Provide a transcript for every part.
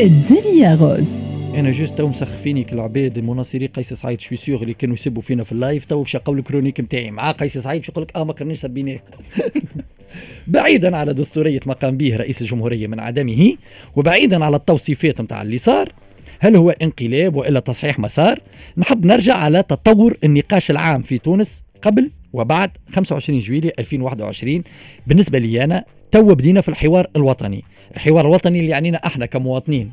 الدنيا rose. أنا juste تو مسخفيني كالعباد المناصرين قيس سعيد je suis sûr اللي كانوا يسبوا فينا في ال live تو باش يقول ال chronique نتاعي مع قيس سعيد باش يقول لك آه ما كرنيش سبيناه بعيدا على دستورية ما قام به رئيس الجمهورية من عدمه وبعيدا على التوصيفات نتاع اللي صار. هل هو انقلاب وإلا تصحيح مسار؟ نحب نرجع على تطور النقاش العام في تونس قبل وبعد 25 جويلية 2021 بالنسبة لي أنا تو بدينا في الحوار الوطني. الحوار الوطني اللي يعنينا إحنا كمواطنين.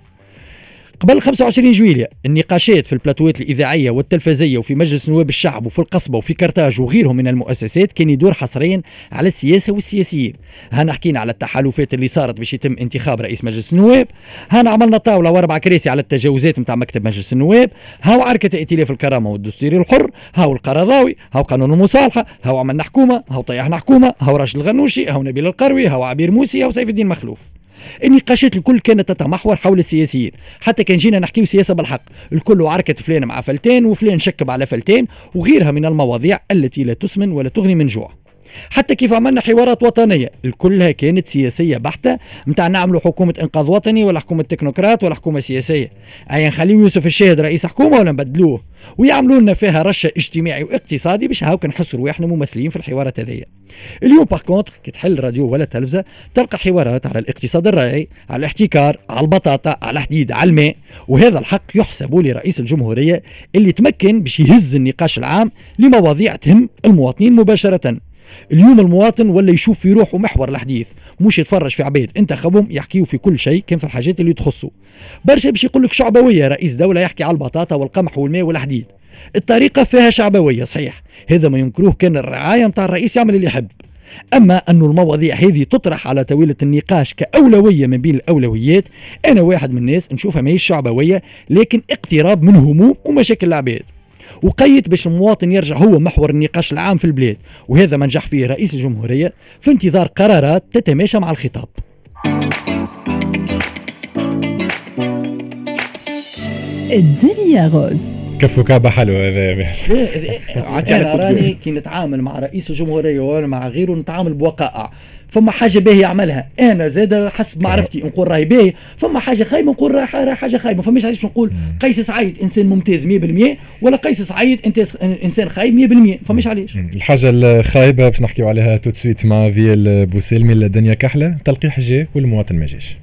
قبل 25 جويلية النقاشات في البلاتوات الإذاعية والتلفزية وفي مجلس نواب الشعب وفي القصبة وفي كرتاج وغيرهم من المؤسسات كان يدور حصريا على السياسة والسياسيين. هنا حكينا على التحالفات اللي صارت باش يتم انتخاب رئيس مجلس النواب. هنا عملنا طاولة واربع كراسي على التجاوزات نتاع مكتب مجلس النواب. هاو عركة ائتلاف الكرامة والدستوري الحر هاو القرضاوي هاو قانون المصالحة هاو عملنا حكومة هاو طيحنا حكومة هاو راشد الغنوشي هاو نبيل القروي هاو عبير موسي هاو سيف الدين مخلوف. النقاشات الكل كانت تتمحور حول السياسيين. حتى كان جينا نحكيو سياسة بالحق. الكل عركه فلان مع فلتان وفلان شكب على فلتان وغيرها من المواضيع التي لا تسمن ولا تغني من جوع. حتى كيف عملنا حوارات وطنية. الكلها كانت سياسية بحتة نتاع نعملوا حكومة إنقاذ وطني ولا حكومه تكنوقراط ولا حكومه سياسيه أي نخليو يوسف الشاهد رئيس حكومة ولا نبدلوه؟ ويعملوا لنا فيها رشة اجتماعي واقتصادي باش هاو نحسوا رواحنا ممثلين في الحوارات هذيا اليوم par contre كي تحل راديو ولا تلفزة تلقى حوارات على الاقتصاد الريعي على الاحتكار على البطاطا على الحديد على الماء. وهذا الحق يحسب لرئيس الجمهورية اللي تمكن باش يهز النقاش العام لمواضيع تهم المواطنين مباشرة. اليوم المواطن ولا يشوف في روحه محور الحديث مش يتفرج في عباد انتخبهم يحكيوا في كل شيء كان في الحاجات اللي تخصه برشا باش يقول لك شعبوية رئيس دولة يحكي على البطاطا والقمح والماء والحديد الطريقة فيها شعبوية صحيح. هذا ما ينكروه كان الرعاية نتاع الرئيس يعمل اللي يحب. أما أن المواضيع هذه تطرح على طاوله النقاش كأولوية من بين الأولويات أنا واحد من الناس نشوفها ماهيش شعبوية لكن اقتراب من هموم ومشاكل العباد وقيت باش المواطن يرجع هو محور النقاش العام في البلاد. وهذا ما نجح فيه رئيس الجمهورية في انتظار قرارات تتماشى مع الخطاب. الدنيا rose. كفو كعبة حلوة هذا أنا راني كي نتعامل مع رئيس الجمهورية ولا مع غيره نتعامل بوقائع. فما حاجة باهية يعملها. أنا زاد حسب معرفتي نقول راهي باهي فما حاجة خايبة نقول راهي حاجة خايبة. فماش علاش نقول قيس سعيد إنسان ممتاز 100% ولا قيس سعيد انت إنسان خايب 100% فماش علاش. الحاجة الخايبة باش نحكيو عليها tout de suite مع فيال بوسيلمي الدنيا كحلة تلقيح جا والمواطن ما جاش